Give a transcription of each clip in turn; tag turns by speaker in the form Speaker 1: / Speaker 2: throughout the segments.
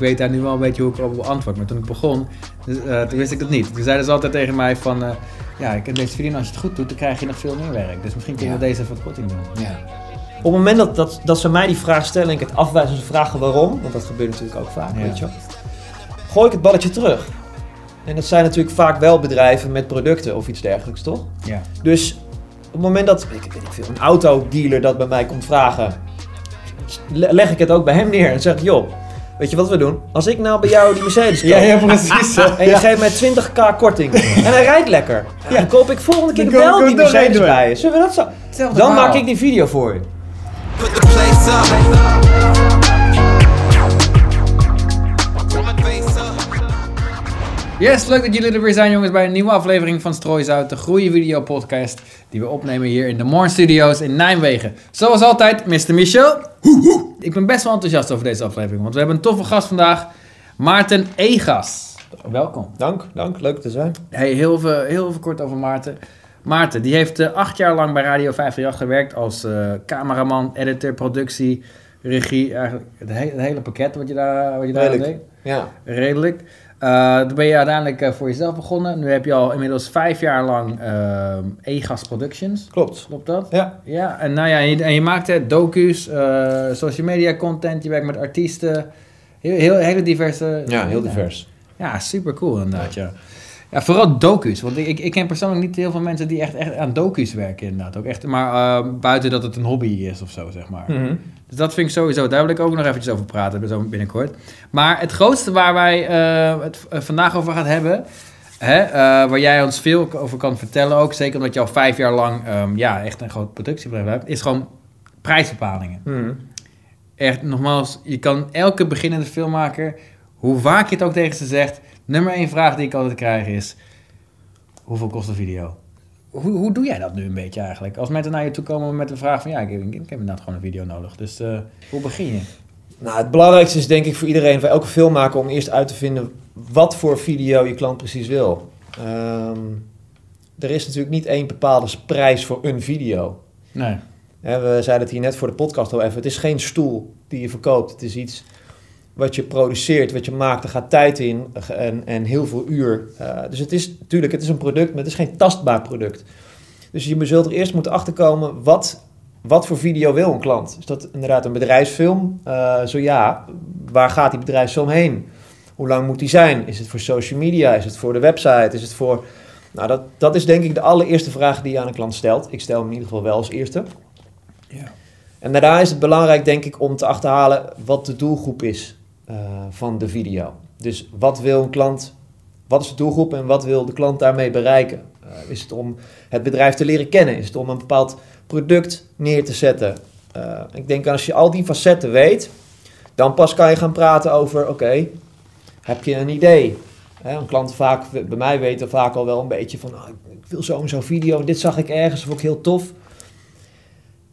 Speaker 1: Ik weet daar nu wel een beetje hoe ik erop antwoord. Maar toen ik begon, dus, uh, toen wist ik het niet. Toen zeiden ze altijd tegen mij van... Uh, ja, ik heb deze verdienen als je het goed doet, dan krijg je nog veel meer werk. Dus misschien kun je ja. deze verkorting doen.
Speaker 2: Ja. Op het moment dat, dat, dat ze mij die vraag stellen en ik het afwijs en ze vragen waarom... Want dat gebeurt natuurlijk ook vaak, weet je. Gooi ik het balletje terug. En dat zijn natuurlijk vaak wel bedrijven met producten of iets dergelijks, toch?
Speaker 1: Ja.
Speaker 2: Dus op het moment dat, ik weet niet veel, een autodealer dat bij mij komt vragen... Leg ik het ook bij hem neer en zeg joh Weet je wat we doen? Als ik nou bij jou die Mercedes koop.
Speaker 1: ja, ja, precies.
Speaker 2: En je geeft mij 20k korting. en hij rijdt lekker. Ja. Dan koop ik volgende keer wel die Mercedes bij je. Zullen we dat zo? Dan verhaal. maak ik die video voor je.
Speaker 1: Yes, leuk dat jullie er weer zijn jongens bij een nieuwe aflevering van Strooizout, de Groeien Video Podcast die we opnemen hier in de Morn Studios in Nijmegen. Zoals altijd, Mr. Michel. Ik ben best wel enthousiast over deze aflevering, want we hebben een toffe gast vandaag, Maarten Egas. Welkom.
Speaker 2: Dank, dank. Leuk te zijn.
Speaker 1: Hey, heel, veel, heel veel kort over Maarten. Maarten, die heeft uh, acht jaar lang bij Radio 538 gewerkt als uh, cameraman, editor, productie, regie. Eigenlijk het, he het hele pakket wat je daar, wat je daar deed.
Speaker 2: Ja.
Speaker 1: Redelijk. Uh, toen ben je uiteindelijk uh, voor jezelf begonnen. Nu heb je al inmiddels vijf jaar lang uh, E-Gas Productions.
Speaker 2: Klopt.
Speaker 1: Klopt dat?
Speaker 2: Ja.
Speaker 1: Ja, en, nou ja, en, je, en je maakt docu's, social media content, je werkt met artiesten. Heel, heel, hele diverse...
Speaker 2: Ja, heel divers.
Speaker 1: Ja, super cool inderdaad, ja. Ja, vooral docu's. Want ik, ik ken persoonlijk niet heel veel mensen die echt, echt aan docu's werken inderdaad. Ook echt, maar buiten dat het een hobby is of zo, zeg maar.
Speaker 2: Mm -hmm.
Speaker 1: Dus dat vind ik sowieso, daar wil ik ook nog eventjes over praten, zo binnenkort. Maar het grootste waar wij uh, het vandaag over gaan hebben, hè, uh, waar jij ons veel over kan vertellen ook, zeker omdat je al vijf jaar lang um, ja, echt een groot productiebedrijf hebt, is gewoon prijsbepalingen.
Speaker 2: Mm.
Speaker 1: Echt, nogmaals, je kan elke beginnende filmmaker, hoe vaak je het ook tegen ze zegt, nummer één vraag die ik altijd krijg is, hoeveel kost een video? hoe, hoe doe jij dat nu een beetje eigenlijk? Als mensen naar je toe komen met de vraag van ja, ik, ik, heb inderdaad gewoon een video nodig. Dus uh, hoe begin je?
Speaker 2: Nou, het belangrijkste is denk ik voor iedereen, voor elke filmmaker, om eerst uit te vinden wat voor video je klant precies wil. Um, er is natuurlijk niet één bepaalde prijs voor een video.
Speaker 1: Nee.
Speaker 2: we zeiden het hier net voor de podcast al even. Het is geen stoel die je verkoopt. Het is iets wat je produceert, wat je maakt. Er gaat tijd in en, en heel veel uur. Uh, dus het is natuurlijk, het is een product, maar het is geen tastbaar product. Dus je zult er eerst moeten achterkomen wat, wat voor video wil een klant. Is dat inderdaad een bedrijfsfilm? Uh, zo ja, waar gaat die bedrijfsfilm heen? Hoe lang moet die zijn? Is het voor social media? Is het voor de website? Is het voor... Nou, dat, dat is denk ik de allereerste vraag die je aan een klant stelt. Ik stel hem in ieder geval wel als eerste.
Speaker 1: Ja.
Speaker 2: En daarna is het belangrijk, denk ik, om te achterhalen wat de doelgroep is uh, van de video. Dus wat wil een klant, wat is de doelgroep en wat wil de klant daarmee bereiken? Uh, is het om het bedrijf te leren kennen? Is het om een bepaald product neer te zetten? Uh, ik denk als je al die facetten weet, dan pas kan je gaan praten over, oké, heb je een idee? Hè, een klant vaak, bij mij weten vaak al wel een beetje van, oh, ik wil zo en zo video, dit zag ik ergens, vond ik heel tof.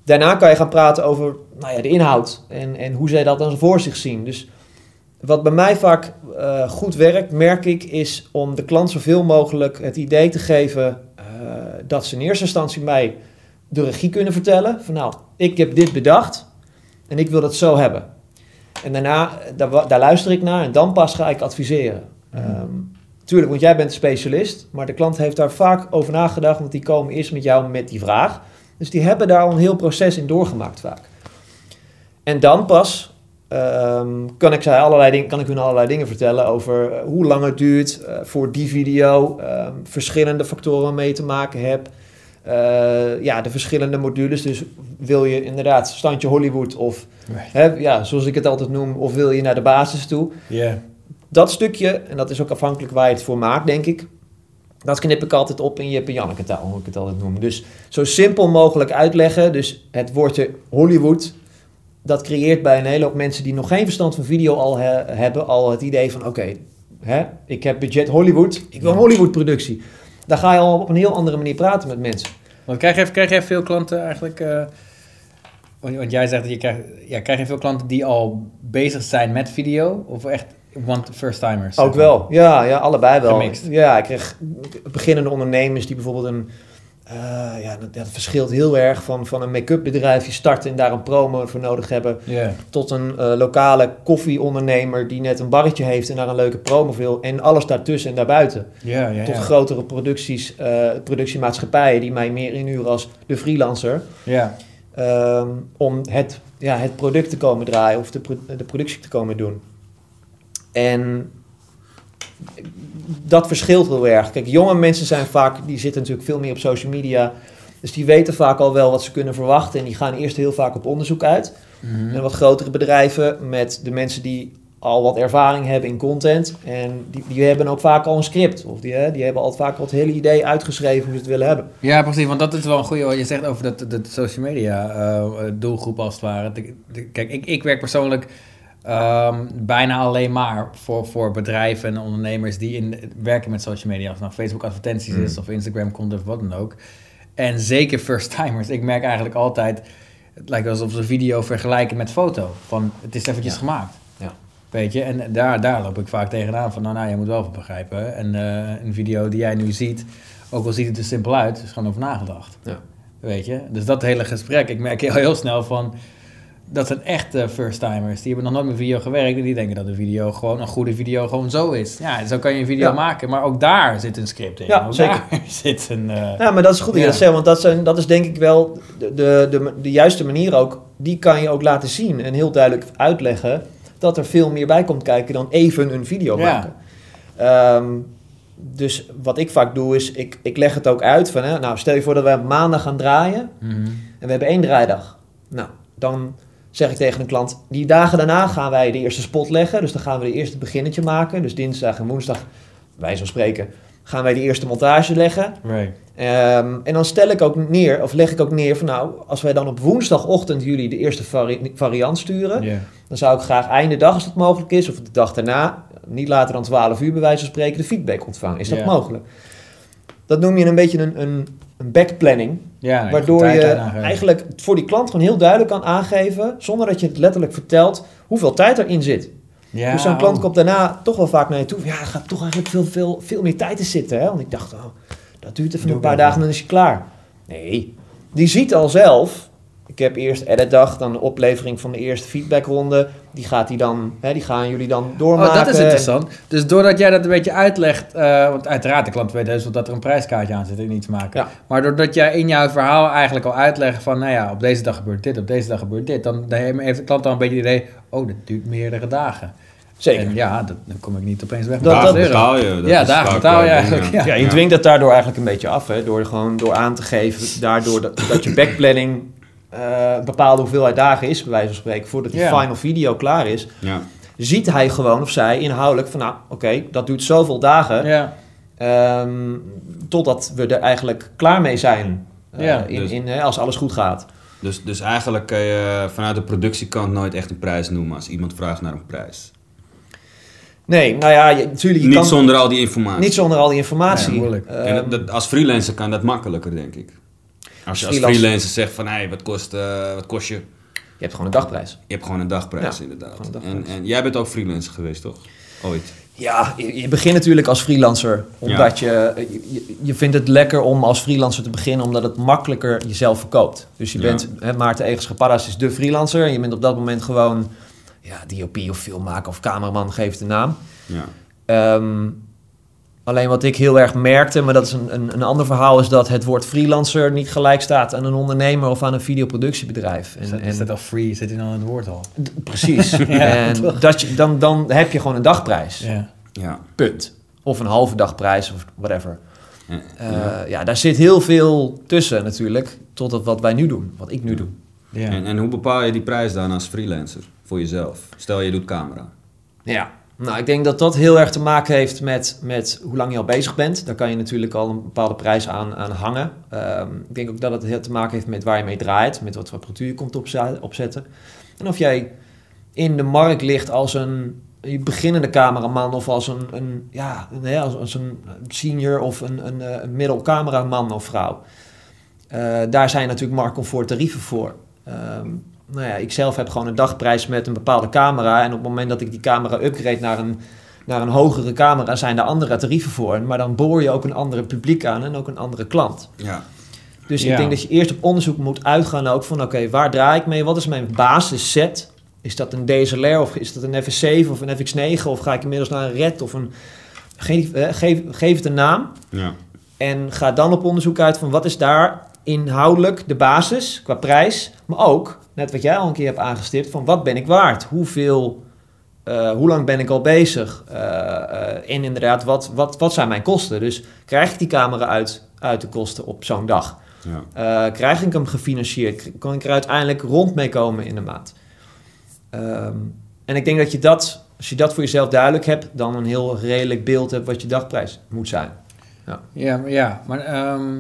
Speaker 2: Daarna kan je gaan praten over nou ja, de inhoud en, en hoe zij dat dan voor zich zien. Dus wat bij mij vaak uh, goed werkt, merk ik, is om de klant zoveel mogelijk het idee te geven uh, dat ze in eerste instantie mij de regie kunnen vertellen. Van nou, ik heb dit bedacht en ik wil dat zo hebben. En daarna, daar, daar luister ik naar en dan pas ga ik adviseren. Mm. Um, tuurlijk, want jij bent specialist, maar de klant heeft daar vaak over nagedacht, want die komen eerst met jou met die vraag. Dus die hebben daar al een heel proces in doorgemaakt vaak. En dan pas Um, kan, ik zij allerlei kan ik hun allerlei dingen vertellen over uh, hoe lang het duurt uh, voor die video, um, verschillende factoren mee te maken heb. Uh, ja, de verschillende modules. Dus wil je inderdaad standje Hollywood of, hè, ja, zoals ik het altijd noem, of wil je naar de basis toe.
Speaker 1: Yeah.
Speaker 2: Dat stukje, en dat is ook afhankelijk waar je het voor maakt, denk ik. Dat knip ik altijd op in en Janneke taal, hoe ik het altijd noem. Dus zo simpel mogelijk uitleggen. Dus het woordje Hollywood dat creëert bij een hele hoop mensen die nog geen verstand van video al hebben, al het idee van oké, okay, ik heb budget Hollywood, ik wil een Hollywood productie. Daar ga je al op een heel andere manier praten met mensen.
Speaker 1: Want krijg je, krijg je veel klanten eigenlijk, uh, want jij zegt dat je krijgt, ja, krijg je veel klanten die al bezig zijn met video of echt one first timers?
Speaker 2: Ook wel, ja, ja allebei wel.
Speaker 1: Gemixt.
Speaker 2: Ja, ik krijg beginnende ondernemers die bijvoorbeeld een eh, ja, dat, dat verschilt heel erg van, van een make-up bedrijf die start en daar een promo voor nodig hebben, tot een eh, lokale koffieondernemer die net een barretje heeft en daar een leuke promo wil. En alles daartussen en daarbuiten. Tot grotere producties, eh, productiemaatschappijen die mij meer inhuren als de freelancer. Ehm, om het, ja, het product te komen draaien of de, pro- de productie te komen doen. En dat verschilt heel erg. Kijk, jonge mensen zijn vaak, die zitten natuurlijk veel meer op social media. Dus die weten vaak al wel wat ze kunnen verwachten. En die gaan eerst heel vaak op onderzoek uit.
Speaker 1: Mhm.
Speaker 2: En wat grotere bedrijven met de mensen die al wat ervaring hebben in content. En die, die hebben ook vaak al een script. Of die, hè, die hebben al vaak al het hele idee uitgeschreven hoe ze het willen hebben.
Speaker 1: Ja, precies, want dat is wel een goede wat je zegt over dat, dat social media eh, doelgroep als het ware. Kijk, ik, ik werk persoonlijk ehm, bijna alleen maar voor, voor bedrijven en ondernemers die in, werken met social media. Of nou Facebook advertenties is of Instagram content of wat dan ook. En zeker first timers. Ik merk eigenlijk altijd, het lijkt alsof ze video vergelijken met foto. Van, het is eventjes
Speaker 2: Ja.
Speaker 1: gemaakt.
Speaker 2: Ja.
Speaker 1: Weet je, en daar, daar loop ik vaak tegenaan van, nou, nou, je moet wel van begrijpen. En eh, een video die jij nu ziet, ook al ziet het er simpel uit, is gewoon over nagedacht.
Speaker 2: Ja.
Speaker 1: Weet je, dus dat hele gesprek, ik merk heel, heel snel van, dat zijn echte first-timers. Die hebben nog nooit met video gewerkt en die denken dat een video gewoon, een goede video gewoon zo is. Ja, zo kan je een video
Speaker 2: Ja.
Speaker 1: maken, maar ook daar zit een script in.
Speaker 2: Ja,
Speaker 1: ook
Speaker 2: zeker.
Speaker 1: zit een... eh,
Speaker 2: Ja, maar dat is goed
Speaker 1: Ja.
Speaker 2: dat zegt, want dat, zijn, dat is denk ik wel de, de, de, de juiste manier ook. Die kan je ook laten zien en heel duidelijk uitleggen dat er veel meer bij komt kijken dan even een video
Speaker 1: Ja.
Speaker 2: maken. Ehm, dus wat ik vaak doe is, ik, ik leg het ook uit van, hè, nou stel je voor dat we maandag gaan draaien
Speaker 1: mhm.
Speaker 2: en we hebben één draaidag. Nou, dan zeg ik tegen een klant, die dagen daarna gaan wij de eerste spot leggen. Dus dan gaan we de eerste beginnetje maken. Dus dinsdag en woensdag, wij zo spreken, gaan wij de eerste montage leggen.
Speaker 1: Right.
Speaker 2: Ehm, en dan stel ik ook neer, of leg ik ook neer van nou, als wij dan op woensdagochtend jullie de eerste vari- variant sturen, dan zou ik graag einde dag, als dat mogelijk is, of de dag daarna, niet later dan 12 uur bij wijze van spreken, de feedback ontvangen. Is dat mogelijk? Dat noem je een beetje een, een, een backplanning,
Speaker 1: Ja,
Speaker 2: waardoor je eigenlijk voor die klant gewoon heel duidelijk kan aangeven, zonder dat je het letterlijk vertelt, hoeveel tijd erin zit.
Speaker 1: Ja,
Speaker 2: dus zo'n klant
Speaker 1: oh.
Speaker 2: komt daarna toch wel vaak naar je toe. Ja, er gaat toch eigenlijk veel, veel, veel meer tijd in zitten. Hè? Want ik dacht, oh, dat duurt even
Speaker 1: Doe
Speaker 2: een paar dagen en dan is je klaar. Nee, die ziet al zelf. Ik heb eerst editdag, dan de oplevering van de eerste feedbackronde. Die, gaat die, dan, hè, die gaan jullie dan doormaken.
Speaker 1: Oh, dat is interessant. Dus doordat jij dat een beetje uitlegt, eh, want uiteraard de klant weet dus dat er een prijskaartje aan zit en iets maken.
Speaker 2: Ja.
Speaker 1: Maar doordat jij in jouw verhaal eigenlijk al uitlegt van, nou ja, op deze dag gebeurt dit, op deze dag gebeurt dit, dan dan heeft de klant dan een beetje het idee, oh, dit duurt meerdere dagen.
Speaker 2: Zeker.
Speaker 1: En ja, dat, dan kom ik niet opeens weg. met
Speaker 2: Dat-
Speaker 3: Daar
Speaker 1: 80 euro.
Speaker 3: betaal je. Dat
Speaker 1: Ja, daar betaal je eigenlijk, ja.
Speaker 2: Ja, je dwingt dat daardoor eigenlijk een beetje af. Hè? Door, gewoon, door aan te geven, daardoor dat, dat je backplanning eh, een bepaalde hoeveelheid dagen is, bij wijze van spreken, voordat die final video klaar is.
Speaker 3: Ja.
Speaker 2: Ziet hij gewoon of zij inhoudelijk van, nou, oké, dat duurt zoveel dagen.
Speaker 1: Ja,
Speaker 2: Ehm, totdat we er eigenlijk klaar mee zijn. eh, in,
Speaker 3: dus-
Speaker 2: in, als alles goed gaat.
Speaker 3: Dus, dus eigenlijk kan je vanuit de productiekant nooit echt een prijs noemen als iemand vraagt naar een prijs.
Speaker 2: Nee, nou ja, je, natuurlijk. Je
Speaker 3: Niet
Speaker 2: kan,
Speaker 3: zonder al die informatie.
Speaker 2: niet zonder al die informatie.
Speaker 1: Ja, moeilijk.
Speaker 3: En dat, dat- als freelancer kan dat makkelijker, denk ik. Als je als
Speaker 2: freelancer-
Speaker 3: freelancer zegt van, hé, wat, kost, eh, wat kost je?
Speaker 2: je hebt gewoon een dagprijs.
Speaker 3: Je hebt gewoon een dagprijs,
Speaker 2: Ja,
Speaker 3: inderdaad.
Speaker 2: een
Speaker 3: En,
Speaker 2: dagprijs.
Speaker 3: en jij bent ook freelancer geweest, toch? Ooit.
Speaker 2: Ja, je, begint natuurlijk als freelancer. Omdat je, je, je vindt het lekker om als freelancer te beginnen, omdat het makkelijker jezelf verkoopt. Dus je
Speaker 3: Ja.
Speaker 2: bent, hè, Maarten Egenschaparras is de freelancer. En je bent op dat moment gewoon ja, DOP of filmmaker of cameraman, geeft de naam.
Speaker 3: Ja.
Speaker 2: Ehm, alleen wat ik heel erg merkte, maar dat is een, een, een ander verhaal, is dat het woord freelancer niet gelijk staat aan een ondernemer of aan een videoproductiebedrijf.
Speaker 1: is
Speaker 2: En,
Speaker 1: dat, is dat al free? Zit hij dan in het woord al?
Speaker 2: precies.
Speaker 1: Ja,
Speaker 2: en
Speaker 1: toch?
Speaker 2: dat je, dan, dan heb je gewoon een dagprijs.
Speaker 1: Ja.
Speaker 3: Ja.
Speaker 2: Punt. Of een halve dagprijs of whatever.
Speaker 3: En-
Speaker 2: Eh,
Speaker 3: ja.
Speaker 2: ja. daar zit heel veel tussen natuurlijk, tot het wat wij nu doen, wat ik nu doe.
Speaker 1: Ja.
Speaker 3: En, en hoe bepaal je die prijs dan als freelancer voor jezelf? Stel je doet camera.
Speaker 2: Ja. Nou, ik denk dat dat heel erg te maken heeft met, met hoe lang je al bezig bent. Daar kan je natuurlijk al een bepaalde prijs aan, aan hangen. Ehm, ik denk ook dat het heel te maken heeft met waar je mee draait, met wat voor apparatuur je komt opzetten. En of jij in de markt ligt als een beginnende cameraman of als een, een, ja, als, als een senior of een, een, eh, een middel cameraman of vrouw. Eh, daar zijn natuurlijk marktcomfort tarieven voor. Ehm, nou ja, ik zelf heb gewoon een dagprijs met een bepaalde camera. En op het moment dat ik die camera upgrade naar een, naar een hogere camera, zijn er andere tarieven voor. Maar dan boor je ook een andere publiek aan en ook een andere klant.
Speaker 3: Ja.
Speaker 2: Dus
Speaker 1: Ja.
Speaker 2: ik denk dat je eerst op onderzoek moet uitgaan ook van... oké, waar draai ik mee? Wat is mijn basisset? Is dat een DSLR of is dat een FS7 of een FX9? Of ga ik inmiddels naar een RED of een... Geef, eh, geef, geef het een naam.
Speaker 3: Ja.
Speaker 2: En ga dan op onderzoek uit van wat is daar inhoudelijk de basis qua prijs. Maar ook, net wat jij al een keer hebt aangestipt, van wat ben ik waard? Hoeveel, eh, hoe lang ben ik al bezig? Eh, eh, en inderdaad, wat, wat, wat zijn mijn kosten? Dus krijg ik die camera uit, uit de kosten op zo'n dag?
Speaker 3: Ja.
Speaker 2: Eh, krijg ik hem gefinancierd? Kan ik er uiteindelijk rond mee komen in de maand? Ehm, en ik denk dat je dat, als je dat voor jezelf duidelijk hebt, dan een heel redelijk beeld hebt wat je dagprijs moet zijn.
Speaker 1: Ja, maar- ja maar ehm,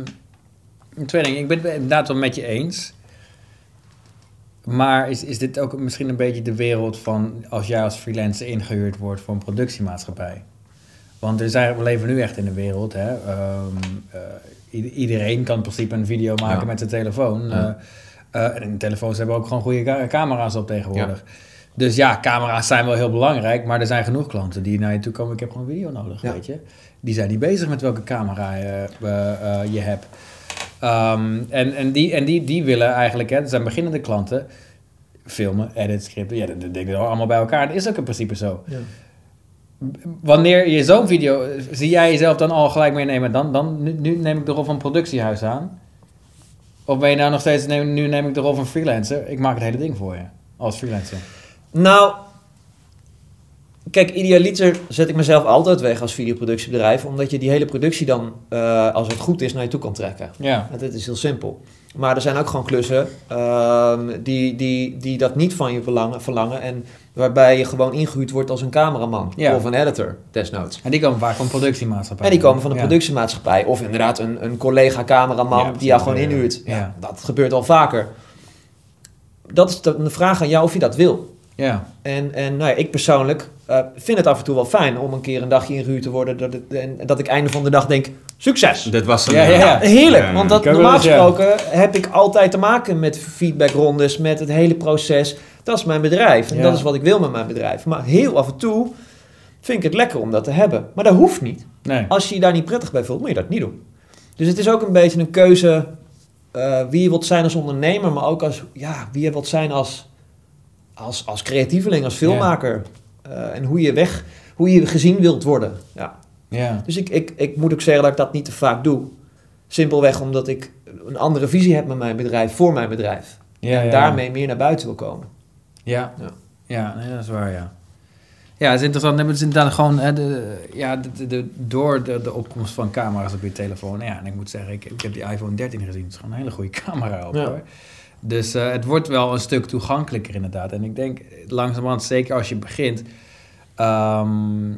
Speaker 1: twee dingen. Ik ben het inderdaad wel met je eens. Maar is, is dit ook misschien een beetje de wereld van als jij als freelancer ingehuurd wordt voor een productiemaatschappij? Want er zijn, we leven nu echt in de wereld. Hè? Ehm, eh, iedereen kan in principe een video maken
Speaker 2: Ja.
Speaker 1: met zijn telefoon.
Speaker 2: Ja.
Speaker 1: Eh, eh, en telefoons hebben ook gewoon goede ca- camera's op tegenwoordig. Dus ja, camera's zijn wel heel belangrijk, maar er zijn genoeg klanten die naar je toe komen. Ik heb gewoon video nodig, weet je. Die zijn niet bezig met welke camera je, je hebt. Ehm, en en, die, en die, die willen eigenlijk, hè, dat zijn beginnende klanten, filmen, edit, scripten. Ja, dat, dat denk ik allemaal bij elkaar. Dat is ook in principe zo.
Speaker 2: Ja.
Speaker 1: Wanneer je zo'n video, zie jij jezelf dan al gelijk meenemen? Dan, dan nu, nu neem ik de rol van productiehuis aan. Of ben je nou nog steeds, neem, nu neem ik de rol van freelancer. Ik maak het hele ding voor je, als freelancer.
Speaker 2: Nou, kijk, idealiter zet ik mezelf altijd weg als videoproductiebedrijf, omdat je die hele productie dan, eh, als het goed is, naar je toe kan trekken.
Speaker 1: Ja,
Speaker 2: Dat is heel simpel. Maar er zijn ook gewoon klussen ehm, die, die, die dat niet van je verlangen, verlangen en waarbij je gewoon ingehuurd wordt als een cameraman
Speaker 1: Ja.
Speaker 2: of een editor, desnoods.
Speaker 1: en die komen vaak van productiemaatschappij.
Speaker 2: En die komen van een
Speaker 1: Ja.
Speaker 2: productiemaatschappij of inderdaad een, een collega-cameraman
Speaker 1: Ja,
Speaker 2: die jou gewoon inhuurt. Ja. Dat gebeurt al vaker. Dat is de, de vraag aan jou of je dat wil.
Speaker 1: Ja,
Speaker 2: En, en nou ja, ik persoonlijk eh, vind het af en toe wel fijn om een keer een dagje ingehuurd te worden. Dat, het, en dat ik einde van de dag denk, succes!
Speaker 3: Dit was hem.
Speaker 1: Ja, ja, ja.
Speaker 2: Heerlijk,
Speaker 3: Ja,
Speaker 2: want dat, normaal gesproken heb ik altijd te maken met feedbackrondes, met het hele proces. Dat is mijn bedrijf en
Speaker 1: Ja.
Speaker 2: dat is wat ik wil met mijn bedrijf. Maar heel af en toe vind ik het lekker om dat te hebben. Maar dat hoeft niet.
Speaker 1: nee.
Speaker 2: Als je je daar niet prettig bij voelt, moet je dat niet doen. Dus het is ook een beetje een keuze eh, wie je wilt zijn als ondernemer, maar ook als, ja, wie je wilt zijn als, als, als creatieveling, als filmmaker. Eh, en hoe je weg, hoe je gezien wilt worden. Ja.
Speaker 1: Ja,
Speaker 2: Dus ik, ik, ik moet ook zeggen dat ik dat niet te vaak doe. Simpelweg omdat ik een andere visie heb met mijn bedrijf, voor mijn bedrijf.
Speaker 1: ja,
Speaker 2: en
Speaker 1: ja.
Speaker 2: daarmee meer naar buiten wil komen.
Speaker 1: Ja,
Speaker 2: Ja.
Speaker 1: ja. nee, dat is waar, ja. Ja, het is interessant. Het is inderdaad gewoon, hè, de, ja, de, de, de- door de, de opkomst van camera's op je telefoon. Ja, en ik moet zeggen, ik, ik heb die iPhone 13 gezien. Het is gewoon een hele goede camera op,
Speaker 2: Ja.
Speaker 1: hoor. Dus eh, het wordt wel een stuk toegankelijker inderdaad. En ik denk langzamerhand, zeker als je begint... ehm,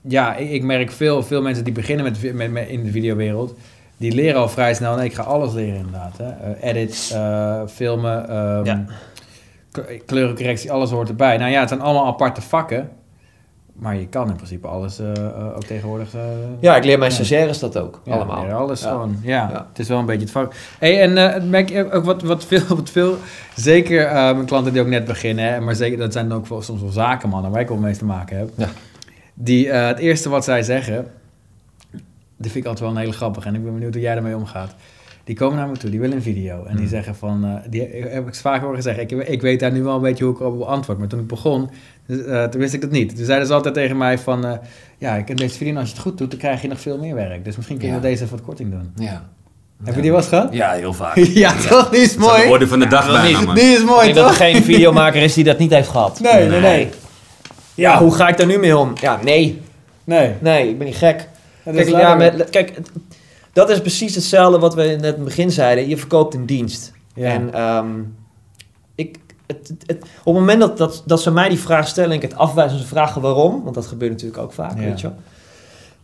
Speaker 1: ja, ik, ik merk veel, veel mensen die beginnen met, met, met, in de videowereld... die leren al vrij snel... Nee, ik ga alles leren inderdaad. Hè. Eh, edit, eh, filmen... ehm,
Speaker 2: Ja.
Speaker 1: K- kleurencorrectie, alles hoort erbij. Nou ja, het zijn allemaal aparte vakken. Maar je kan in principe alles eh, eh, ook tegenwoordig... eh,
Speaker 2: Ja, ik leer mijn stagiaires dat ook,
Speaker 1: ja,
Speaker 2: allemaal.
Speaker 1: alles
Speaker 2: Ja.
Speaker 1: gewoon. Ja,
Speaker 2: Ja.
Speaker 1: het is wel een beetje het vak. Hey, en merk je ook wat, wat, veel, wat veel... Zeker mijn klanten die ook net beginnen... Hè, maar zeker, dat zijn ook wel, soms wel zakenmannen... waar ik wel mee te maken heb.
Speaker 2: Ja.
Speaker 1: Die het eerste wat zij zeggen... Die vind ik altijd wel een hele grappig. En ik ben benieuwd hoe jij daarmee omgaat. Die komen naar me toe, die willen een video. En die
Speaker 2: Hmm.
Speaker 1: zeggen van... eh, die heb ik vaak horen zeggen. Ik, ik weet daar nu wel een beetje hoe ik erop antwoord. Maar toen ik begon, dus, eh, toen wist ik dat niet. Toen zeiden ze altijd tegen mij van... eh, ja, ik kan deze video, als je het goed doet, dan krijg je nog veel meer werk. Dus misschien kun je
Speaker 3: Ja.
Speaker 1: deze even wat korting doen.
Speaker 3: Ja.
Speaker 1: Heb je die wel eens gehad?
Speaker 3: Ja, heel vaak.
Speaker 1: Ja, toch? Die is
Speaker 3: Dat is de
Speaker 1: mooi.
Speaker 3: orde van de dag
Speaker 2: Ja,
Speaker 3: bijna,
Speaker 2: niet.
Speaker 3: man.
Speaker 1: Die is
Speaker 2: Ik
Speaker 1: mooi,
Speaker 2: denk dat er geen videomaker is die dat niet heeft gehad.
Speaker 1: Nee, nee, nee.
Speaker 2: Ja, hoe ga ik daar nu mee om? Ja, nee.
Speaker 1: Nee.
Speaker 2: Nee, ik ben niet gek.
Speaker 1: Dat
Speaker 2: Kijk, ja, met, kijk, dat is precies hetzelfde wat we net in het begin zeiden. Je verkoopt een dienst.
Speaker 1: Ja.
Speaker 2: En ehm, ik, het, het, het- op het moment dat, dat, dat ze mij die vraag stellen en ik het afwijs en ze vragen waarom, want dat gebeurt natuurlijk ook vaak,
Speaker 1: Ja.
Speaker 2: weet je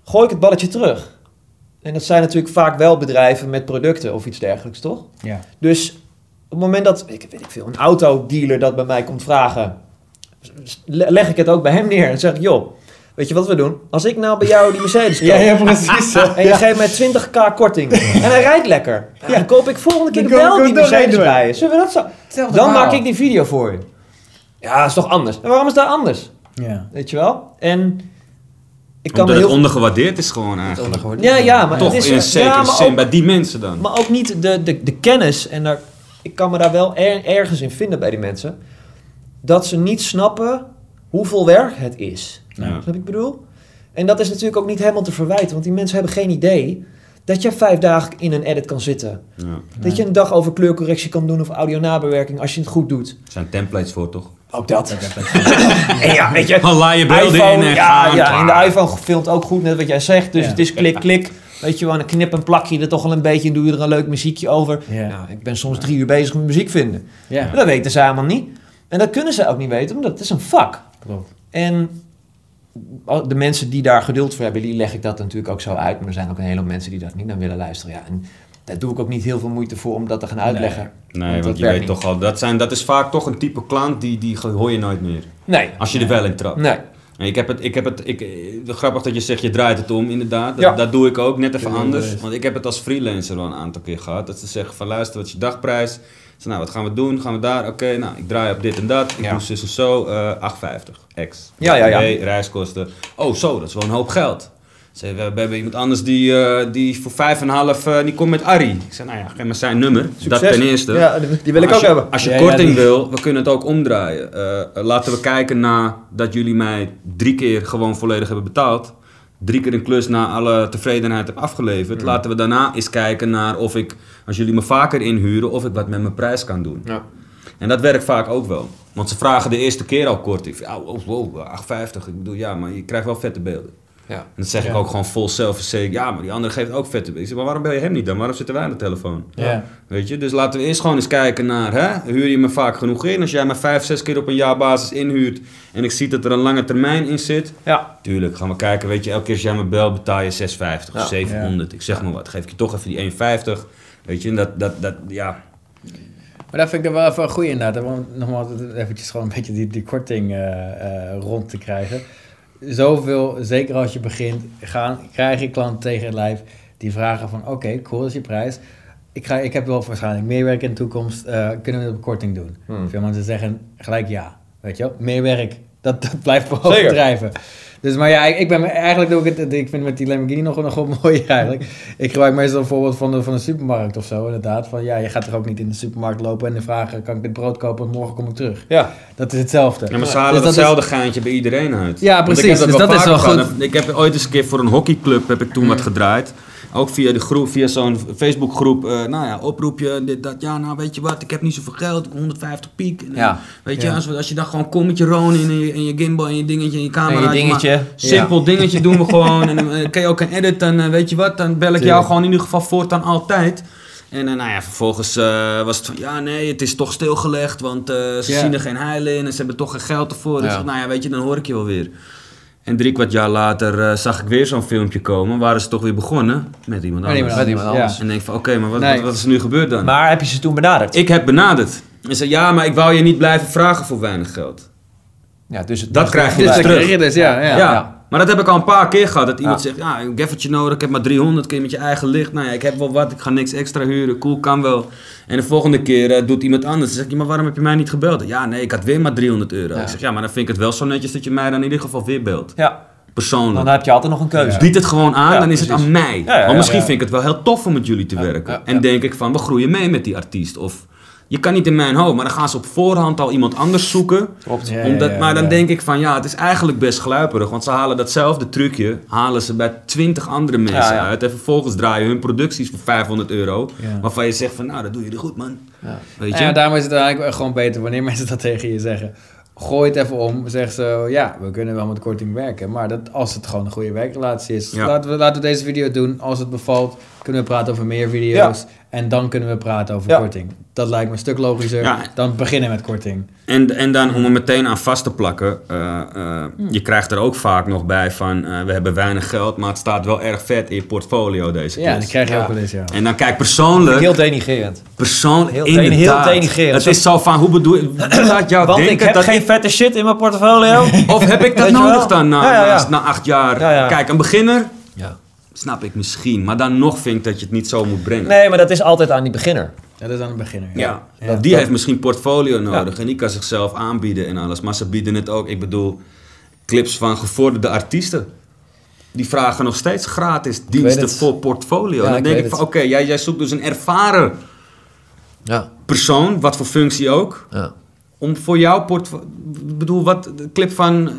Speaker 2: gooi ik het balletje terug. En dat zijn natuurlijk vaak wel bedrijven met producten of iets dergelijks, toch?
Speaker 1: Ja.
Speaker 2: Dus op het moment dat, ik weet ik veel, een autodealer dat bij mij komt vragen, le- leg ik het ook bij hem neer en zeg ik, joh, weet je wat we doen? Als ik nou bij jou die Mercedes koop,
Speaker 1: Ja, ja, precies.
Speaker 2: en je
Speaker 1: Ja.
Speaker 2: geeft mij 20k korting. En hij rijdt lekker. Ja, dan koop ik volgende keer wel die Mercedes bij je. Zullen we dat zo?
Speaker 1: Hetzelfde
Speaker 2: Dan
Speaker 1: verhaal.
Speaker 2: maak ik die video voor je. Ja, dat is toch anders? En waarom is dat anders?
Speaker 1: Ja.
Speaker 2: Weet je wel? En Ik kan
Speaker 3: Omdat
Speaker 2: me
Speaker 3: het
Speaker 2: heel...
Speaker 3: ondergewaardeerd is gewoon eigenlijk.
Speaker 1: ondergewaardeerd.
Speaker 2: Ja, ja, maar
Speaker 3: Toch
Speaker 2: het is...
Speaker 3: in een zekere
Speaker 2: ja, maar
Speaker 3: zin
Speaker 2: ook-
Speaker 3: bij die mensen dan.
Speaker 2: Maar ook niet de, de, de kennis. En daar, ik kan me daar wel er- ergens in vinden bij die mensen. Dat ze niet snappen hoeveel werk het is.
Speaker 3: Ja.
Speaker 2: Snap ik bedoel? En dat is natuurlijk ook niet helemaal te verwijten. Want die mensen hebben geen idee dat je vijf dagen in een edit kan zitten.
Speaker 3: Ja.
Speaker 2: Dat je een dag over kleurcorrectie kan doen of audio nabewerking als je het goed doet.
Speaker 3: Er zijn templates voor, toch?
Speaker 2: Ook dat. en ja, weet je.
Speaker 3: Al beelden
Speaker 2: iPhone,
Speaker 3: in en
Speaker 2: ja,
Speaker 3: gaan,
Speaker 2: ja, en de iPhone filmt ook goed, net wat jij zegt. Dus
Speaker 1: Ja.
Speaker 2: het is klik, klik. Weet je wel, en dan knip en plak je er toch wel een beetje en doe je er een leuk muziekje over.
Speaker 1: Ja.
Speaker 2: Nou, ik ben soms drie uur bezig met muziek vinden.
Speaker 1: Ja,
Speaker 2: Maar dat weten ze helemaal niet. En dat kunnen ze ook niet weten, omdat het is een vak.
Speaker 1: klopt.
Speaker 2: En de mensen die daar geduld voor hebben, die leg ik dat natuurlijk ook zo uit. Maar er zijn ook een hele hoop mensen die dat niet naar willen luisteren. Ja, en daar doe ik ook niet heel veel moeite voor om dat te gaan uitleggen.
Speaker 3: Nee, want je weet
Speaker 2: niet.
Speaker 3: toch al, dat, zijn, dat is vaak toch een type klant die, die hoor je nooit meer.
Speaker 2: Nee.
Speaker 3: Als je er wel in trapt.
Speaker 2: Nee.
Speaker 3: En ik heb het, ik heb het, ik, grappig dat je zegt je draait het om, inderdaad. Dat,
Speaker 2: Ja.
Speaker 3: dat doe ik ook, net even anders. Want ik heb het als freelancer wel een aantal keer gehad. Dat ze zeggen van luister, wat is je dagprijs? Zeg, nou, wat gaan we doen? Gaan we daar? Oké, nou, ik draai op dit en dat. Ik
Speaker 2: Ja.
Speaker 3: doe zus en zo, eh 8,50 ex.
Speaker 2: Ja, ja, ja.
Speaker 3: Reiskosten. Oh, zo, dat is wel een hoop geld. Ze we, we hebben iemand anders die, eh, die voor 5,5 eh die komt met Arie. Ik zeg, nou ja, geef me zijn nummer. Dat ten eerste.
Speaker 2: Ja, die- wil ik ook
Speaker 3: je,
Speaker 2: hebben.
Speaker 3: Als je
Speaker 1: Ja, ja,
Speaker 3: korting
Speaker 1: die-
Speaker 3: wil, we kunnen het ook omdraaien. Eh, laten we kijken naar dat jullie mij drie keer gewoon volledig hebben betaald. Drie keer een klus na alle tevredenheid heb afgeleverd.
Speaker 2: Mm.
Speaker 3: Laten we daarna eens kijken naar of ik, als jullie me vaker inhuren, of ik wat met mijn prijs kan doen.
Speaker 2: Ja.
Speaker 3: En dat werkt vaak ook wel. Want ze vragen de eerste keer al korting. Ja, oh, wow, 8,50. Ik bedoel, ja, maar je krijgt wel vette beelden.
Speaker 2: Ja.
Speaker 3: En dat zeg ik ook gewoon vol zelfverzekerd. Ja, maar die andere geeft ook vette. Ik zeg, maar waarom bel je hem niet dan? Waarom zitten wij aan de telefoon?
Speaker 1: Ja.
Speaker 3: Weet je, dus laten we eerst gewoon eens kijken naar, hè, huur je me vaak genoeg in? Als jij me vijf, zes keer op een jaarbasis inhuurt en ik zie dat er een lange termijn in zit,
Speaker 2: Ja.
Speaker 3: tuurlijk gaan we kijken, weet je, elke keer als jij me belt betaal je 6,50
Speaker 2: Ja.
Speaker 3: of 700, ik zeg maar wat, geef ik je toch even die 1,50, weet je, en dat, dat, dat, ja,
Speaker 1: Maar dat vind ik dan wel even een goeie inderdaad. Om nogmaals eventjes gewoon een beetje die, die korting eh, eh, rond te krijgen. Zoveel, zeker als je begint, gaan, krijg je klanten tegen het lijf die vragen van... Oké, cool, dat is je prijs. Ik, ga, ik heb wel waarschijnlijk meer werk in de toekomst. eh, kunnen we op korting doen?
Speaker 2: Hmm.
Speaker 1: Veel mensen zeggen gelijk ja. Weet je wel? Meer werk. Dat, dat blijft
Speaker 2: Zeker.
Speaker 1: Dus, maar ja, ik, ik ben eigenlijk doe ik het. Ik vind met die Lamborghini nog, nog wel mooi eigenlijk. Ik gebruik meestal een voorbeeld van de, van de supermarkt of zo, inderdaad. Van ja, je gaat toch ook niet in de supermarkt lopen en de vragen: kan ik dit brood kopen? Want morgen kom ik terug.
Speaker 2: Ja.
Speaker 1: Dat is hetzelfde.
Speaker 3: ja maar ze
Speaker 1: Dus
Speaker 3: halen
Speaker 1: dat is-
Speaker 3: hetzelfde geintje bij iedereen uit.
Speaker 1: Ja, precies, dus dat is wel
Speaker 3: gedaan.
Speaker 1: goed.
Speaker 3: Ik heb ooit eens een keer voor een hockeyclub, heb ik toen wat gedraaid. Ook via de groep, via zo'n Facebookgroep. eh nou ja, oproepje, dit, dat. Ja, nou weet je wat, ik heb niet zoveel geld, ik heb 150 piek. En,
Speaker 2: Ja.
Speaker 3: Weet je,
Speaker 1: Ja.
Speaker 3: als, als je dan gewoon komt met je Ronin en je, en je gimbal en je dingetje en je camera.
Speaker 2: En je dingetje.
Speaker 3: maar Simpel dingetje doen we gewoon. En dan eh, kan je ook een edit, dan eh, weet je wat, dan bel ik jou gewoon in ieder geval voortaan altijd. En nou ja, vervolgens eh, was het van, ja nee, het is toch stilgelegd, want eh, ze zien er geen heil in en ze hebben toch geen geld ervoor. Dus nou ja, weet je, dan hoor ik je wel weer. En drie kwart jaar later eh, zag ik weer zo'n filmpje komen, waren ze toch weer begonnen met iemand
Speaker 1: Met
Speaker 3: anders.
Speaker 1: iemand
Speaker 2: Met iemand
Speaker 1: Ja.
Speaker 2: anders.
Speaker 3: En denk van, oké, maar wat,
Speaker 1: Nee.
Speaker 3: wat, wat is er nu gebeurd dan?
Speaker 2: Maar heb je ze toen benaderd?
Speaker 3: ik heb benaderd. En zei, ja, maar ik wou je niet blijven vragen voor weinig geld.
Speaker 2: Ja, dus het
Speaker 3: Dat krijg je
Speaker 1: Dus
Speaker 3: dus
Speaker 1: dat
Speaker 3: terug.
Speaker 1: krijg je dus, ja. ja.
Speaker 3: Ja, maar dat heb ik al een paar keer gehad. Dat iemand zegt, ja, een gaffertje nodig, ik heb maar 300, kun je met je eigen licht. Nou ja, ik heb wel wat, ik ga niks extra huren, cool, kan wel. En de volgende keer eh, doet iemand anders. Dan zeg je, maar waarom heb je mij niet gebeld? Ja, nee, ik had weer maar 300 euro. Ik zeg, ja, maar dan vind ik het wel zo netjes dat je mij dan in ieder geval weer belt.
Speaker 2: Ja,
Speaker 3: Persoonlijk.
Speaker 2: dan heb je altijd nog een keuze.
Speaker 3: Bied het gewoon aan,
Speaker 2: Ja,
Speaker 3: dan is het aan mij.
Speaker 2: Ja, ja,
Speaker 3: maar misschien vind ik het wel heel tof om met jullie te werken. en denk ik van, we groeien mee met die artiest. Of je kan niet in mijn hoofd, maar dan gaan ze op voorhand al iemand anders zoeken.
Speaker 2: Klopt.
Speaker 1: Ja,
Speaker 3: Omdat,
Speaker 1: ja,
Speaker 3: maar dan
Speaker 1: ja.
Speaker 3: denk ik van ja, het is eigenlijk best gluiperig. Want ze halen datzelfde trucje, halen ze bij 20 andere mensen
Speaker 2: Ja, ja.
Speaker 3: uit. En vervolgens draaien hun producties voor 500 euro.
Speaker 1: Ja.
Speaker 3: Waarvan je zegt van nou, dat doe je goed man.
Speaker 2: Ja.
Speaker 3: Weet je?
Speaker 1: Ja, daarom is het eigenlijk gewoon beter wanneer mensen dat tegen je zeggen. Gooi het even om, zeg zo, ja, we kunnen wel met korting werken. Maar dat, als het gewoon een goede werkrelatie is,
Speaker 3: Ja.
Speaker 1: laten, we, laten we deze video doen. Als het bevalt, kunnen we praten over meer video's. En dan kunnen we praten over
Speaker 2: Ja.
Speaker 1: korting. Dat lijkt me een stuk logischer
Speaker 3: Ja.
Speaker 1: dan beginnen met korting.
Speaker 3: En, en dan om er meteen aan vast te plakken, eh, eh, je krijgt er ook vaak nog bij van eh, we hebben weinig geld, maar het staat wel erg vet in je portfolio deze
Speaker 1: Ja,
Speaker 3: keer.
Speaker 1: die krijg je
Speaker 2: Ja.
Speaker 1: ook wel eens, ja.
Speaker 3: En dan kijk persoonlijk,
Speaker 2: Heel denigrerend.
Speaker 3: persoon,
Speaker 2: heel-
Speaker 3: inderdaad.
Speaker 2: heel denigrerend.
Speaker 3: Het is zo van, hoe bedoel je, laat jou
Speaker 2: Want ik heb
Speaker 3: dat
Speaker 2: geen vette shit in mijn portfolio.
Speaker 3: Of heb ik dat nodig dan na,
Speaker 2: Ja, ja, ja.
Speaker 3: na- na acht jaar?
Speaker 2: Ja, ja.
Speaker 3: Kijk, een beginner,
Speaker 2: ja.
Speaker 3: Snap ik misschien. Maar dan nog vind ik dat je het niet zo moet brengen.
Speaker 2: Nee, maar dat is altijd aan die beginner.
Speaker 1: Ja, dat is aan het beginner.
Speaker 3: Ja,
Speaker 1: Ja.
Speaker 3: want die
Speaker 2: dat-
Speaker 3: heeft misschien portfolio nodig en die kan zichzelf aanbieden en alles. Maar ze bieden het ook, ik bedoel, clips van gevorderde artiesten. die vragen nog steeds gratis diensten voor portfolio.
Speaker 2: Ja,
Speaker 3: en dan
Speaker 2: ik
Speaker 3: denk ik van, oké, jij, jij zoekt dus een ervaren
Speaker 2: Ja,
Speaker 3: persoon, wat voor functie ook,
Speaker 2: ja.
Speaker 3: om voor jouw portfolio... Ik bedoel, wat, de clip van...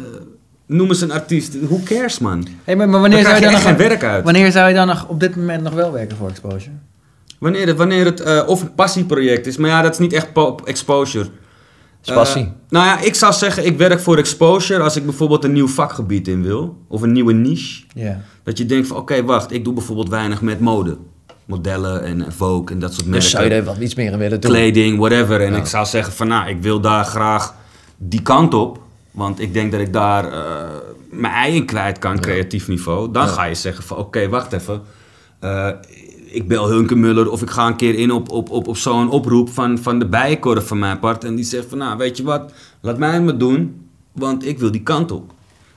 Speaker 3: noem eens een artiest. Who cares, man?
Speaker 1: Hey, maar, maar wanneer,
Speaker 3: Daar
Speaker 1: zou je
Speaker 3: je
Speaker 1: dan nog,
Speaker 3: geen werk uit.
Speaker 1: wanneer zou je dan nog op dit moment nog wel werken voor Exposure?
Speaker 3: Wanneer het, wanneer het eh, of een passieproject is, maar ja, dat is niet echt po- exposure.
Speaker 2: Passie.
Speaker 3: Eh, nou ja, ik zou zeggen, ik werk voor exposure als ik bijvoorbeeld een nieuw vakgebied in wil. Of een nieuwe niche.
Speaker 1: Ja.
Speaker 3: Dat je denkt van, oké, wacht, ik doe bijvoorbeeld weinig met mode. Modellen en Vogue en dat soort merken.
Speaker 2: Dus zou je er wat iets meer in willen doen?
Speaker 3: Kleding, whatever. En
Speaker 2: Ja.
Speaker 3: ik zou zeggen van, nou, ik wil daar graag die kant op. Want ik denk dat ik daar eh, mijn ei in kwijt kan, creatief niveau. Dan ga je zeggen van, oké, wacht even. Eh, ik bel Hunkemuller of ik ga een keer in op, op, op, op zo'n oproep van, van de bijenkorf van mijn part. En die zegt van, nou, weet je wat, laat mij het maar doen, want ik wil die kant op.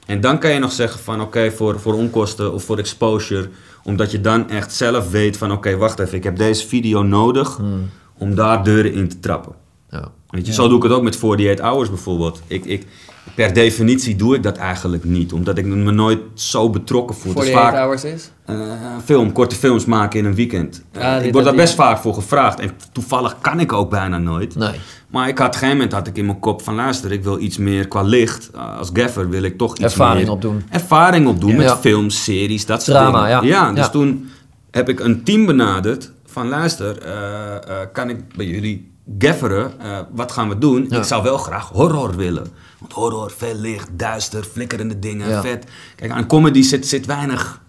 Speaker 3: En dan kan je nog zeggen van, oké, voor, voor onkosten of voor exposure. Omdat je dan echt zelf weet van, oké, wacht even, ik heb deze video nodig
Speaker 2: Hmm.
Speaker 3: om daar deuren in te trappen.
Speaker 2: Ja.
Speaker 3: Weet je, zo doe ik het ook met 48 Hours bijvoorbeeld. Ik, ik, per definitie doe ik dat eigenlijk niet, omdat ik me nooit zo betrokken voel.
Speaker 1: Voor 8
Speaker 3: vaak
Speaker 1: hours is?
Speaker 3: eh, film, korte films maken in een weekend. Eh,
Speaker 1: Ah,
Speaker 3: ik
Speaker 1: dit-
Speaker 3: word daar best vaak voor gevraagd en toevallig kan ik ook bijna nooit.
Speaker 2: Nee.
Speaker 3: Maar ik had, op een gegeven moment had ik in mijn kop van luister, ik wil iets meer qua licht. Uh, als gaffer wil ik toch iets
Speaker 2: Ervaring
Speaker 3: meer
Speaker 2: opdoen.
Speaker 3: ervaring opdoen met
Speaker 2: Ja.
Speaker 3: films, series, dat soort
Speaker 2: Drama,
Speaker 3: dingen.
Speaker 2: ja.
Speaker 3: dus
Speaker 2: Ja.
Speaker 3: toen heb ik een team benaderd van luister, eh, eh, kan ik bij jullie gafferen? Eh, wat gaan we doen? Ik zou wel graag horror willen. Want horror, veel licht, duister, flikkerende dingen,
Speaker 2: Ja.
Speaker 3: vet. Kijk, aan comedy zit, zit weinig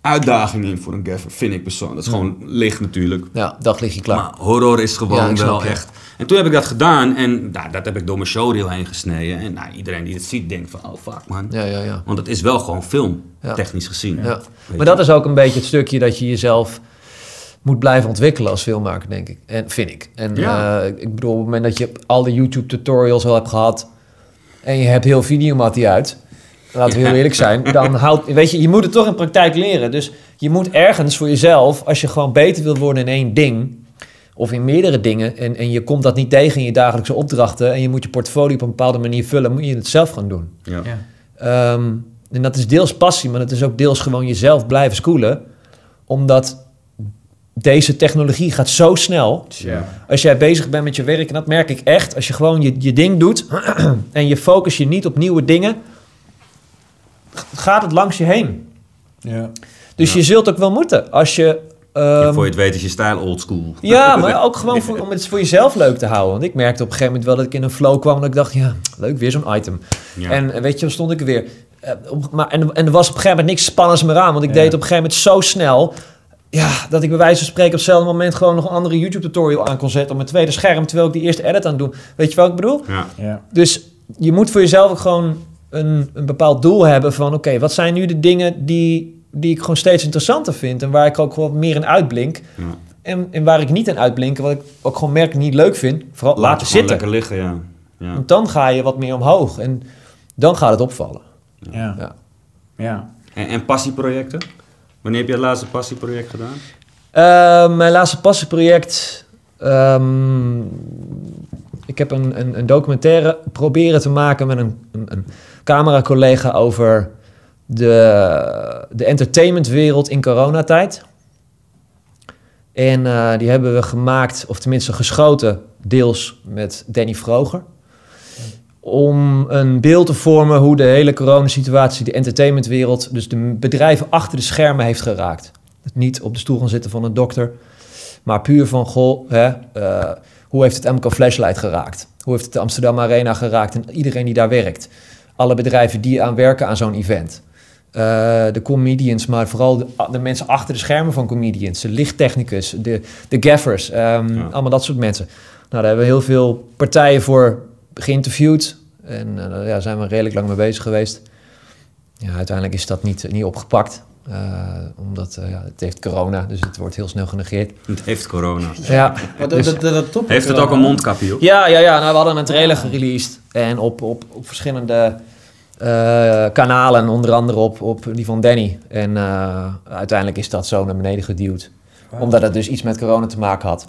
Speaker 3: uitdaging in voor een gaffer, vind ik persoonlijk. Dat is gewoon licht natuurlijk.
Speaker 2: Ja, dag lig je klaar.
Speaker 3: Maar horror is gewoon wel
Speaker 2: je.
Speaker 3: echt. En toen heb ik dat gedaan en nou, dat heb ik door mijn showreel heen gesneden. En nou, iedereen die het ziet denkt van, oh fuck man.
Speaker 2: ja, ja, ja.
Speaker 3: Want het is wel gewoon film, technisch gezien.
Speaker 2: Ja. Maar dat is ook een beetje het stukje dat je jezelf moet blijven ontwikkelen als filmmaker, denk ik. En vind ik. En
Speaker 3: Ja.
Speaker 2: eh, ik bedoel, op het moment dat je al de YouTube tutorials al hebt gehad en je hebt heel videomatie uit, laten we heel eerlijk zijn, dan houdt, weet je, je moet het toch in praktijk leren. Dus je moet ergens voor jezelf, als je gewoon beter wil worden in één ding, of in meerdere dingen, en, en je komt dat niet tegen in je dagelijkse opdrachten, en je moet je portfolio op een bepaalde manier vullen, moet je het zelf gaan doen.
Speaker 3: Ja.
Speaker 1: Ja.
Speaker 2: Ehm, en dat is deels passie, maar dat is ook deels gewoon jezelf blijven schoolen. Omdat deze technologie gaat zo snel.
Speaker 3: Ja.
Speaker 2: Als jij bezig bent met je werk, en dat merk ik echt. Als je gewoon je, je ding doet en je focus je niet op nieuwe dingen, gaat het langs je heen.
Speaker 1: Ja.
Speaker 2: Dus
Speaker 3: Ja.
Speaker 2: je zult ook wel moeten. Als je...
Speaker 3: Ja,
Speaker 2: ehm,
Speaker 3: voor je het weet is je stijl old school.
Speaker 2: ja, maar ook gewoon voor, om het voor jezelf leuk te houden. Want ik merkte op een gegeven moment wel dat ik in een flow kwam... en ik dacht, ja, leuk, weer zo'n item. En weet je, dan stond ik er weer. Eh, op- maar, en, en er was op een gegeven moment niks spannends meer aan. Want ik deed het op een gegeven moment zo snel... Ja, dat ik bij wijze van spreken op hetzelfde moment... gewoon nog een andere YouTube-tutorial aan kon zetten... op mijn tweede scherm, terwijl ik die eerste edit aan het doen. Weet je wat ik bedoel?
Speaker 3: Ja.
Speaker 1: Ja.
Speaker 2: Dus je moet voor jezelf ook gewoon een, een bepaald doel hebben van... oké, wat zijn nu de dingen die, die ik gewoon steeds interessanter vind... en waar ik ook gewoon meer in uitblink...
Speaker 3: Ja.
Speaker 2: En, en waar ik niet in uitblink, wat ik ook gewoon merk niet leuk vind... vooral
Speaker 3: Laat
Speaker 2: laten zitten.
Speaker 3: lekker liggen, ja. ja.
Speaker 2: Want dan ga je wat meer omhoog en dan gaat het opvallen.
Speaker 1: Ja.
Speaker 2: Ja.
Speaker 1: Ja.
Speaker 3: En, en passieprojecten? Wanneer heb je het laatste passieproject gedaan?
Speaker 2: Eh, mijn laatste passieproject. ehm, ik heb een, een, een documentaire proberen te maken met een, een, een camera-collega over de, de entertainmentwereld in coronatijd. En eh, die hebben we gemaakt, of tenminste geschoten, deels met Danny Vroger. Om een beeld te vormen hoe de hele coronasituatie de entertainmentwereld, dus de bedrijven achter de schermen, heeft geraakt. Niet op de stoel gaan zitten van een dokter, maar puur van, goh, hè, eh, hoe heeft het MK Flashlight geraakt? Hoe heeft het de Amsterdam Arena geraakt en iedereen die daar werkt? Alle bedrijven die aan werken aan zo'n event. Eh, de comedians, maar vooral de, de mensen achter de schermen van comedians. De lichttechnicus, de, de gaffers,
Speaker 3: Ja.
Speaker 2: allemaal dat soort mensen. Nou, daar hebben we heel veel partijen voor geïnterviewd. En eh, daar ja, zijn we redelijk lang mee bezig geweest. Ja, uiteindelijk is dat niet, niet opgepakt. eh, omdat eh, ja, het heeft corona, dus het wordt heel snel genegeerd.
Speaker 3: Het heeft corona.
Speaker 2: Ja, dus-
Speaker 1: dat, dat, dat top
Speaker 3: Heeft het ook een mondkapje op?
Speaker 2: ja, ja, ja. Nou, we hadden een trailer gereleased. En op, op, op verschillende eh, kanalen, onder andere op, op die van Danny. En eh, uiteindelijk is dat zo naar beneden geduwd. Omdat het dus iets met corona te maken had.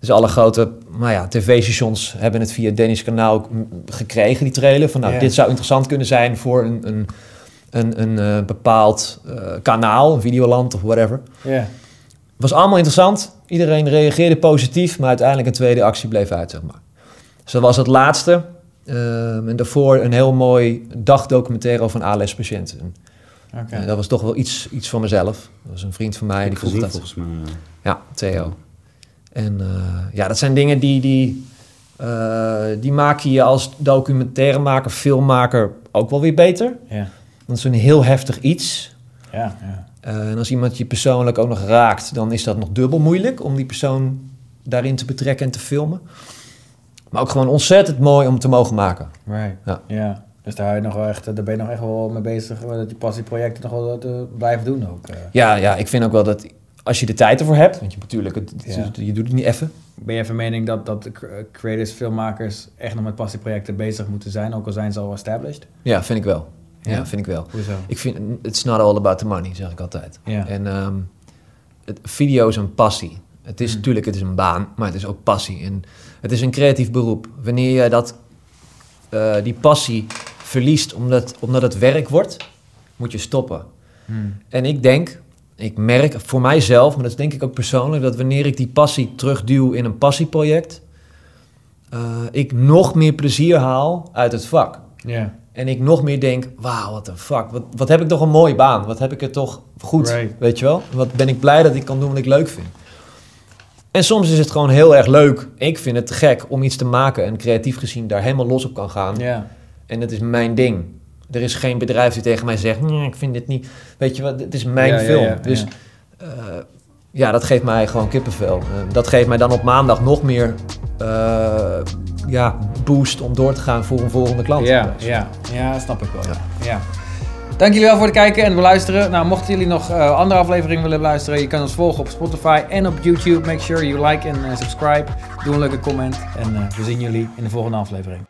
Speaker 2: Dus alle grote nou ja, tv-stations hebben het via Danny's kanaal ook, gekregen, die trailer. Van nou, dit zou interessant kunnen zijn voor een, een, een, een eh, bepaald eh, kanaal, een Videoland of whatever.
Speaker 1: Ja.
Speaker 2: was allemaal interessant. Iedereen reageerde positief, maar uiteindelijk een tweede actie bleef uit, zeg maar. Dus dat was het laatste. Ehm, en daarvoor een heel mooi dagdocumentaire over een ALS-patiënt.
Speaker 1: Oké.
Speaker 2: eh, dat was toch wel iets, iets van mezelf. Dat was een vriend van mij, die vroeg
Speaker 3: gezien,
Speaker 2: dat.
Speaker 3: volgens mij. ja.
Speaker 2: Ja, Theo. En eh, ja, dat zijn dingen die, die, eh, die maak je als documentairemaker, filmmaker ook wel weer beter.
Speaker 1: Ja.
Speaker 2: Dat is een heel heftig iets.
Speaker 1: Ja, ja.
Speaker 2: Eh, en als iemand je persoonlijk ook nog raakt, dan is dat nog dubbel moeilijk om die persoon daarin te betrekken en te filmen. Maar ook gewoon ontzettend mooi om te mogen maken.
Speaker 1: Right.
Speaker 2: Ja.
Speaker 1: ja. Dus daar, je nog wel echt, daar ben je nog echt wel mee bezig, dat je passieprojecten nog wel te blijven doen ook.
Speaker 2: Ja, ja, ik vind ook wel dat als je de tijd ervoor hebt, want je natuurlijk, het, het-
Speaker 1: Ja.
Speaker 2: je doet het niet even.
Speaker 1: Ben je van mening dat, dat creators, filmmakers echt nog met passieprojecten bezig moeten zijn, ook al zijn ze al established?
Speaker 2: Ja, vind ik wel. Ja,
Speaker 1: Ja?
Speaker 2: vind ik wel.
Speaker 1: Hoezo?
Speaker 2: Ik vind, it's not all about the money, zeg ik altijd.
Speaker 1: Ja.
Speaker 2: En ehm, het, video is een passie. Het is
Speaker 1: Hmm.
Speaker 2: natuurlijk, het is een baan, maar het is ook passie. En het is een creatief beroep. Wanneer je dat, eh, die passie verliest omdat, omdat het werk wordt, moet je stoppen.
Speaker 1: Hmm.
Speaker 2: En ik denk, ik merk voor mijzelf, maar dat is denk ik ook persoonlijk, dat wanneer ik die passie terugduw in een passieproject, eh, ik nog meer plezier haal uit het vak.
Speaker 1: Ja.
Speaker 2: En ik nog meer denk, wauw, wat een fuck. Wat, wat heb ik toch een mooie baan. Wat heb ik het toch goed,
Speaker 1: Right.
Speaker 2: weet je wel. Wat ben ik blij dat ik kan doen wat ik leuk vind. En soms is het gewoon heel erg leuk. Ik vind het gek om iets te maken en creatief gezien daar helemaal los op kan gaan.
Speaker 1: Ja.
Speaker 2: En het is mijn ding. Er is geen bedrijf die tegen mij zegt, nee, ik vind dit niet. Weet je wat, het is mijn
Speaker 1: Ja,
Speaker 2: film.
Speaker 1: ja,
Speaker 2: dus
Speaker 1: ja.
Speaker 2: eh, ja, dat geeft mij gewoon kippenvel. Eh, dat geeft mij dan op maandag nog meer eh, ja, boost om door te gaan voor een volgende klant.
Speaker 1: Ja, ja, ja, snap ik wel. Ja. Dank jullie wel voor het kijken en beluisteren. Nou, mochten jullie nog andere afleveringen willen beluisteren, je kan ons volgen op Spotify en op YouTube. Make sure you like en subscribe. Doe een leuke comment en we zien jullie in de volgende aflevering.